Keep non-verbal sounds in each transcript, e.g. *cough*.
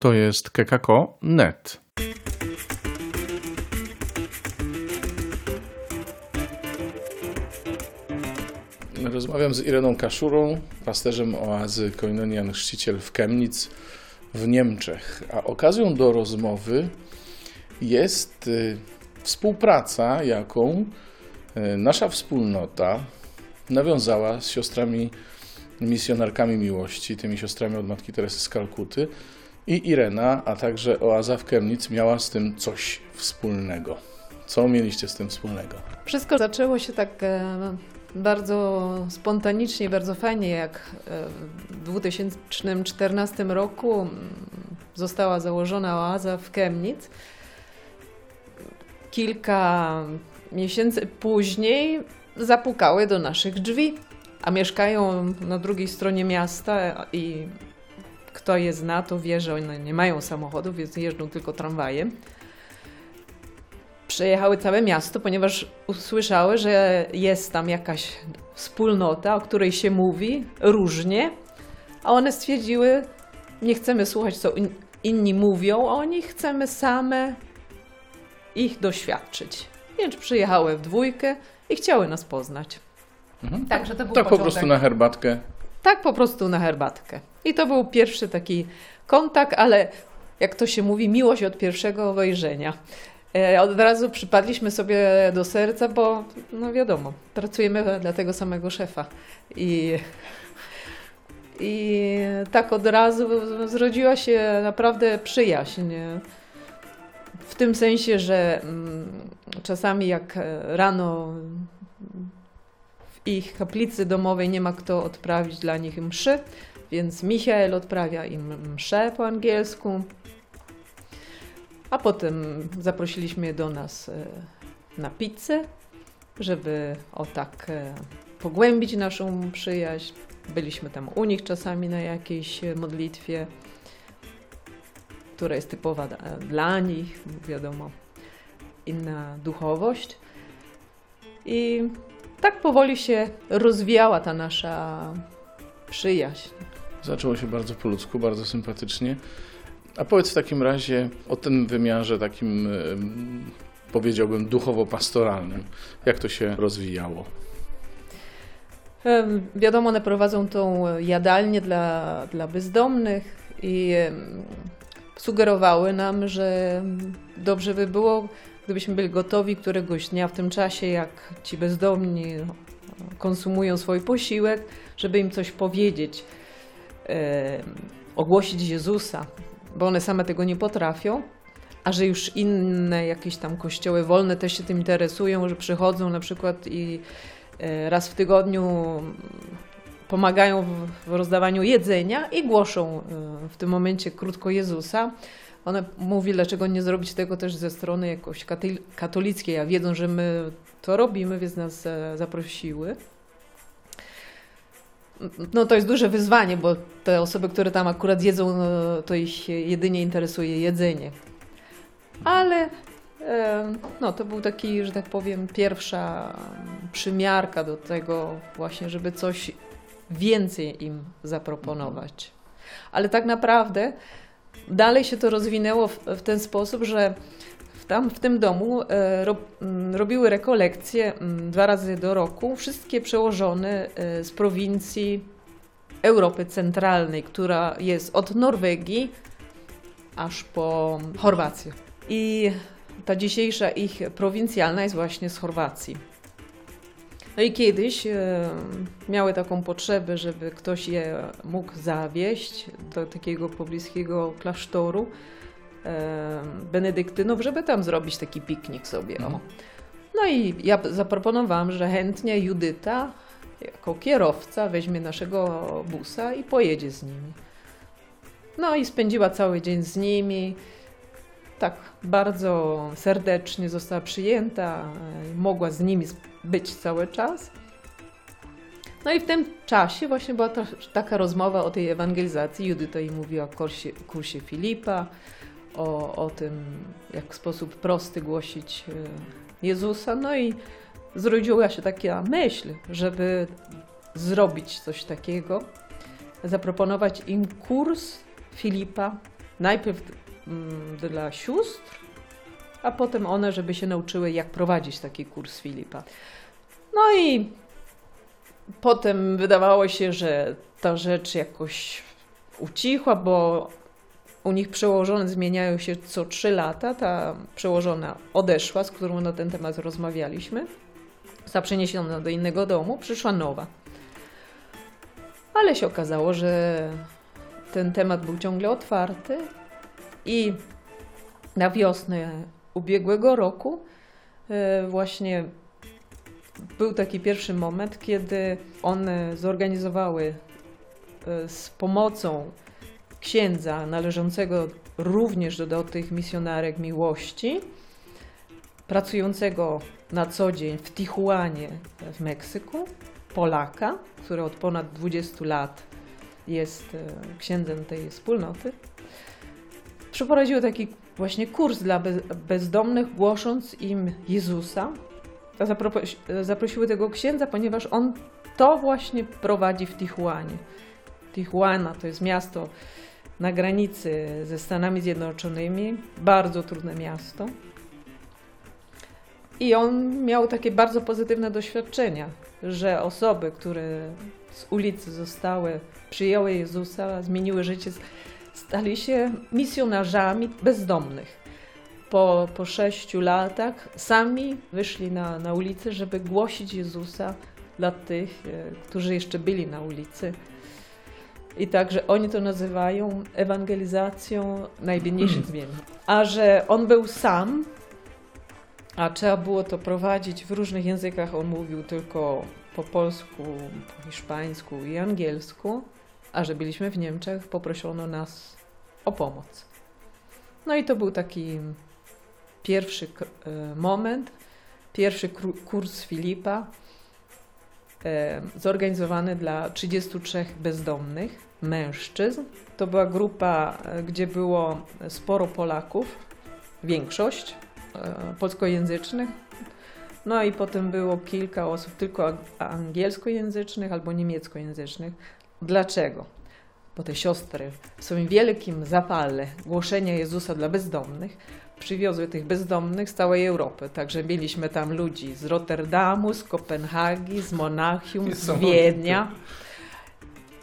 To jest kekako.net. Rozmawiam z Ireną Kaszurą, pasterzem oazy Koinonian Chrzciciel w Chemnitz w Niemczech. A okazją do rozmowy jest y, współpraca, jaką y, nasza wspólnota nawiązała z siostrami misjonarkami miłości, tymi siostrami od Matki Teresy z Kalkuty. I Irena, a także oaza w Chemnitz miała z tym coś wspólnego. Co mieliście z tym wspólnego? Wszystko zaczęło się tak e, bardzo spontanicznie, bardzo fajnie, jak e, w 2014 roku mm, została założona oaza w Chemnitz. Kilka miesięcy później zapukały do naszych drzwi, a mieszkają na drugiej stronie miasta i kto je zna, to wie, że one nie mają samochodów, więc jeżdżą tylko tramwajem. Przejechały całe miasto, ponieważ usłyszały, że jest tam jakaś wspólnota, o której się mówi różnie, a one stwierdziły, nie chcemy słuchać, co in, inni mówią o nich, chcemy same ich doświadczyć. Więc przyjechały w dwójkę i chciały nas poznać. Mhm. Także to był Tak po początek. prostu na herbatkę. Tak po prostu na herbatkę. I to był pierwszy taki kontakt, ale jak to się mówi, miłość od pierwszego wejrzenia. E, Od razu przypadliśmy sobie do serca, bo no wiadomo, pracujemy dla tego samego szefa. I, i tak od razu zrodziła się naprawdę przyjaźń. W tym sensie, że mm, czasami jak rano w ich kaplicy domowej nie ma kto odprawić dla nich mszy, więc Michael odprawia im mszę po angielsku. A potem zaprosiliśmy je do nas e, na pizzę, żeby o tak e, pogłębić naszą przyjaźń. Byliśmy tam u nich czasami na jakiejś e, modlitwie, która jest typowa dla nich, wiadomo, inna duchowość. I tak powoli się rozwijała ta nasza przyjaźń. Zaczęło się bardzo po ludzku, bardzo sympatycznie. A powiedz w takim razie o tym wymiarze takim, powiedziałbym, duchowo-pastoralnym. Jak to się rozwijało? Wiadomo, one prowadzą tą jadalnię dla, dla bezdomnych i sugerowały nam, że dobrze by było, gdybyśmy byli gotowi któregoś dnia w tym czasie, jak ci bezdomni konsumują swój posiłek, żeby im coś powiedzieć, ogłosić Jezusa, bo one same tego nie potrafią. A że już inne jakieś tam kościoły wolne też się tym interesują, że przychodzą na przykład i e, raz w tygodniu pomagają w- rozdawaniu jedzenia i głoszą e, w tym momencie krótko Jezusa. One mówi, dlaczego nie zrobić tego też ze strony jakoś katolickiej, a wiedzą, że my to robimy, więc nas e, zaprosiły. No to jest duże wyzwanie, bo te osoby, które tam akurat jedzą, no, to ich jedynie interesuje jedzenie. Ale no, to był taki, że tak powiem, pierwsza przymiarka do tego właśnie, żeby coś więcej im zaproponować. Ale tak naprawdę dalej się to rozwinęło w, w ten sposób, że tam w tym domu e, ro, m, robiły rekolekcje m, dwa razy do roku wszystkie przełożone e, z prowincji Europy Centralnej, która jest od Norwegii aż po Chorwację. I ta dzisiejsza ich prowincjalna jest właśnie z Chorwacji. No i kiedyś e, miały taką potrzebę, żeby ktoś je mógł zawieść do takiego pobliskiego klasztoru benedyktynów, żeby tam zrobić taki piknik sobie. O. Mhm. No i ja zaproponowałam, że chętnie Judyta jako kierowca weźmie naszego busa i pojedzie z nimi. No i spędziła cały dzień z nimi. Tak bardzo serdecznie została przyjęta, mogła z nimi być cały czas. No i w tym czasie właśnie była ta, taka rozmowa o tej ewangelizacji. Judyta jej mówiła o kursie, kursie Filipa, o, o tym, jak w sposób prosty głosić e, Jezusa. No i zrodziła się taka myśl, żeby zrobić coś takiego, zaproponować im kurs Filipa Najpierw mm, dla sióstr, a potem one, żeby się nauczyły, jak prowadzić taki kurs Filipa. No i potem wydawało się, że ta rzecz jakoś ucichła, bo u nich przełożone zmieniają się co trzy lata. Ta przełożona odeszła, z którą na ten temat rozmawialiśmy. Została przeniesiona do innego domu, przyszła nowa. Ale się okazało, że ten temat był ciągle otwarty i na wiosnę ubiegłego roku e, właśnie był taki pierwszy moment, kiedy one zorganizowały e, z pomocą księdza należącego również do, do tych misjonarek miłości, pracującego na co dzień w Tijuanie w Meksyku, Polaka, który od ponad 20 lat jest e, księdzem tej wspólnoty, przeprowadził taki właśnie kurs dla bezdomnych, głosząc im Jezusa. Zaprosiły tego księdza, ponieważ on to właśnie prowadzi w Tijuanie. Tijuana to jest miasto na granicy ze Stanami Zjednoczonymi, bardzo trudne miasto. I on miał takie bardzo pozytywne doświadczenia, że osoby, które z ulicy zostały, przyjęły Jezusa, zmieniły życie, stali się misjonarzami bezdomnych. Po, po sześciu latach sami wyszli na, na ulicę, żeby głosić Jezusa dla tych, e, którzy jeszcze byli na ulicy. I także oni to nazywają ewangelizacją najbiedniejszych zmian. A że on był sam, a trzeba było to prowadzić w różnych językach, on mówił tylko po polsku, po hiszpańsku i angielsku, a że byliśmy w Niemczech, poproszono nas o pomoc. No i to był taki pierwszy e, moment, pierwszy kurs Filipa, zorganizowany dla 33 bezdomnych mężczyzn. To była grupa, e, gdzie było sporo Polaków, większość polskojęzycznych. No i potem było kilka osób tylko angielskojęzycznych albo niemieckojęzycznych. Dlaczego? Bo te siostry w swoim wielkim zapale głoszenia Jezusa dla bezdomnych przywiozły tych bezdomnych z całej Europy. Także mieliśmy tam ludzi z Rotterdamu, z Kopenhagi, z Monachium, z Wiednia.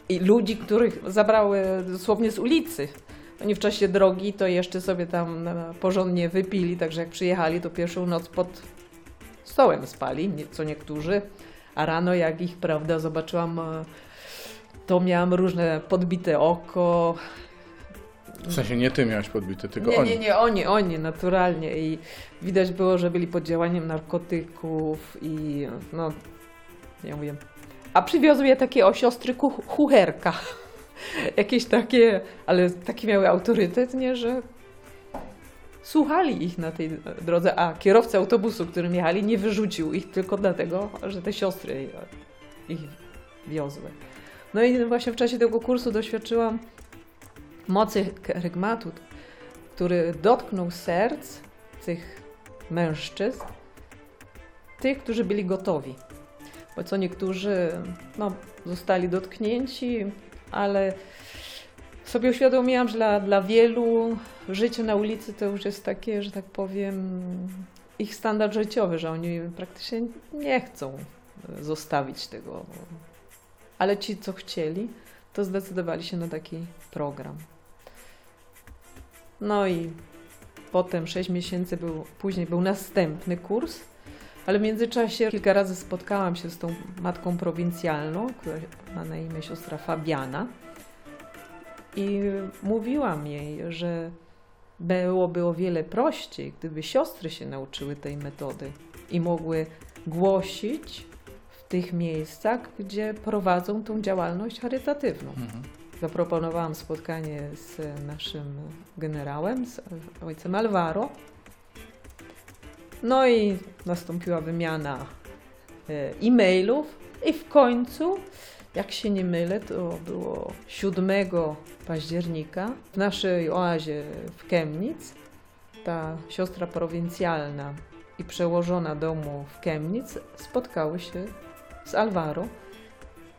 I ludzi, których zabrały dosłownie z ulicy. Oni w czasie drogi to jeszcze sobie tam porządnie wypili, także jak przyjechali, to pierwszą noc pod stołem spali, co niektórzy. A rano, jak ich, prawda, zobaczyłam, e, to miałam różne podbite oko, w sensie nie ty miałeś podbite, tylko nie, oni. Nie, nie, oni, oni, naturalnie. I widać było, że byli pod działaniem narkotyków i no, ja mówię. A przywiozły je takie o siostry Hucherka. *laughs* Jakieś takie, ale takie miały autorytet, nie, że słuchali ich na tej drodze, a kierowca autobusu, którym jechali, nie wyrzucił ich tylko dlatego, że te siostry ich wiozły. No i właśnie w czasie tego kursu doświadczyłam mocy kerygmatu, który dotknął serc tych mężczyzn, tych, którzy byli gotowi. Bo co niektórzy no, zostali dotknięci, ale sobie uświadomiłam, że dla, dla wielu życie na ulicy to już jest takie, że tak powiem, ich standard życiowy, że oni praktycznie nie chcą zostawić tego. Ale ci, co chcieli, to zdecydowali się na taki program. No i potem 6 miesięcy był, później był następny kurs, ale w międzyczasie kilka razy spotkałam się z tą matką prowincjalną, która ma na imię siostra Fabiana i mówiłam jej, że byłoby o wiele prościej, gdyby siostry się nauczyły tej metody i mogły głosić w tych miejscach, gdzie prowadzą tą działalność charytatywną. Mhm. Zaproponowałam spotkanie z naszym generałem, z ojcem Alvaro. No i nastąpiła wymiana e, e-mailów i w końcu jak się nie mylę, to było 7 października w naszej oazie w Chemnitz. Ta siostra prowincjalna i przełożona domu w Chemnitz spotkały się z Alvaro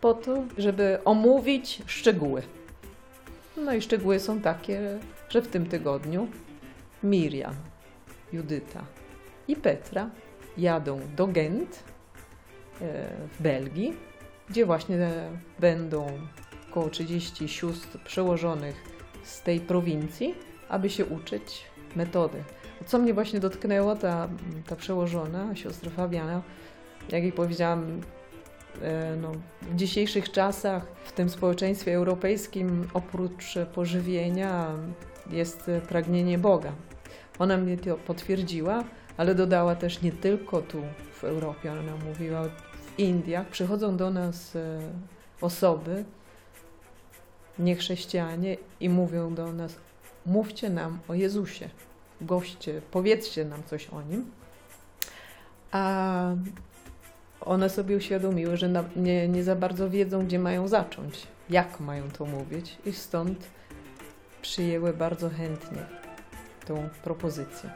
po to, żeby omówić szczegóły. No i szczegóły są takie, że w tym tygodniu Miriam, Judyta i Petra jadą do Gent e, w Belgii, gdzie właśnie będą około 30 sióstr przełożonych z tej prowincji, aby się uczyć metody. Co mnie właśnie dotknęło, ta, ta przełożona, siostra Fabiana, jak jej powiedziałam, no, w dzisiejszych czasach w tym społeczeństwie europejskim oprócz pożywienia jest pragnienie Boga. Ona mnie to potwierdziła, ale dodała też nie tylko tu w Europie, ona mówiła w Indiach. Przychodzą do nas e, osoby, niechrześcijanie i mówią do nas, mówcie nam o Jezusie, goście, powiedzcie nam coś o Nim. A one sobie uświadomiły, że nie, nie za bardzo wiedzą, gdzie mają zacząć, jak mają to mówić i stąd przyjęły bardzo chętnie tą propozycję.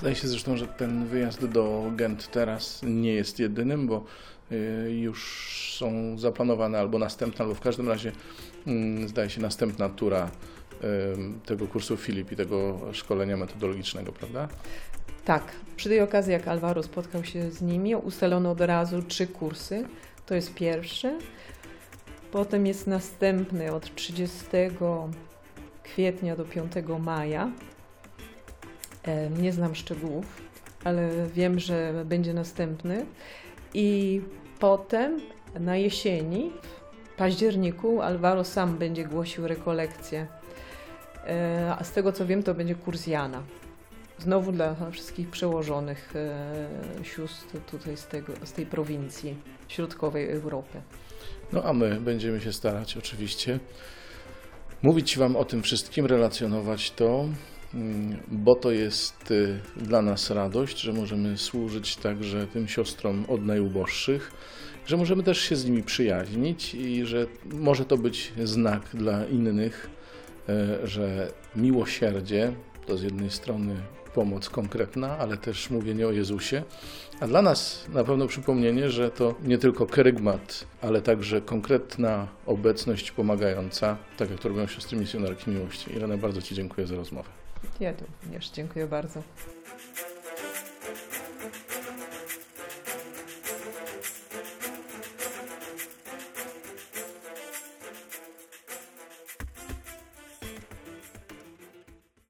Zdaje się zresztą, że ten wyjazd do Gent teraz nie jest jedynym, bo y, już są zaplanowane albo następna, albo w każdym razie mm, zdaje się następna tura tego kursu Filip i tego szkolenia metodologicznego, prawda? Tak. Przy tej okazji, jak Alvaro spotkał się z nimi, ustalono od razu trzy kursy. To jest pierwszy. Potem jest następny od 30 kwietnia do 5 maja. Nie znam szczegółów, ale wiem, że będzie następny. I potem na jesieni, w październiku, Alvaro sam będzie głosił rekolekcję. E, a z tego co wiem, to będzie kurs Jana. Znowu dla wszystkich przełożonych e, sióstr tutaj z, tego, z tej prowincji środkowej Europy. No a my będziemy się starać oczywiście mówić Wam o tym wszystkim, relacjonować to, mm, bo to jest y, dla nas radość, że możemy służyć także tym siostrom od najuboższych, że możemy też się z nimi przyjaźnić i że może to być znak dla innych, że miłosierdzie to z jednej strony pomoc konkretna, ale też mówienie o Jezusie. A dla nas na pewno przypomnienie, że to nie tylko kerygmat, ale także konkretna obecność pomagająca, tak jak to robią siostry misjonarki miłości. Irena, bardzo Ci dziękuję za rozmowę. Ja również dziękuję bardzo.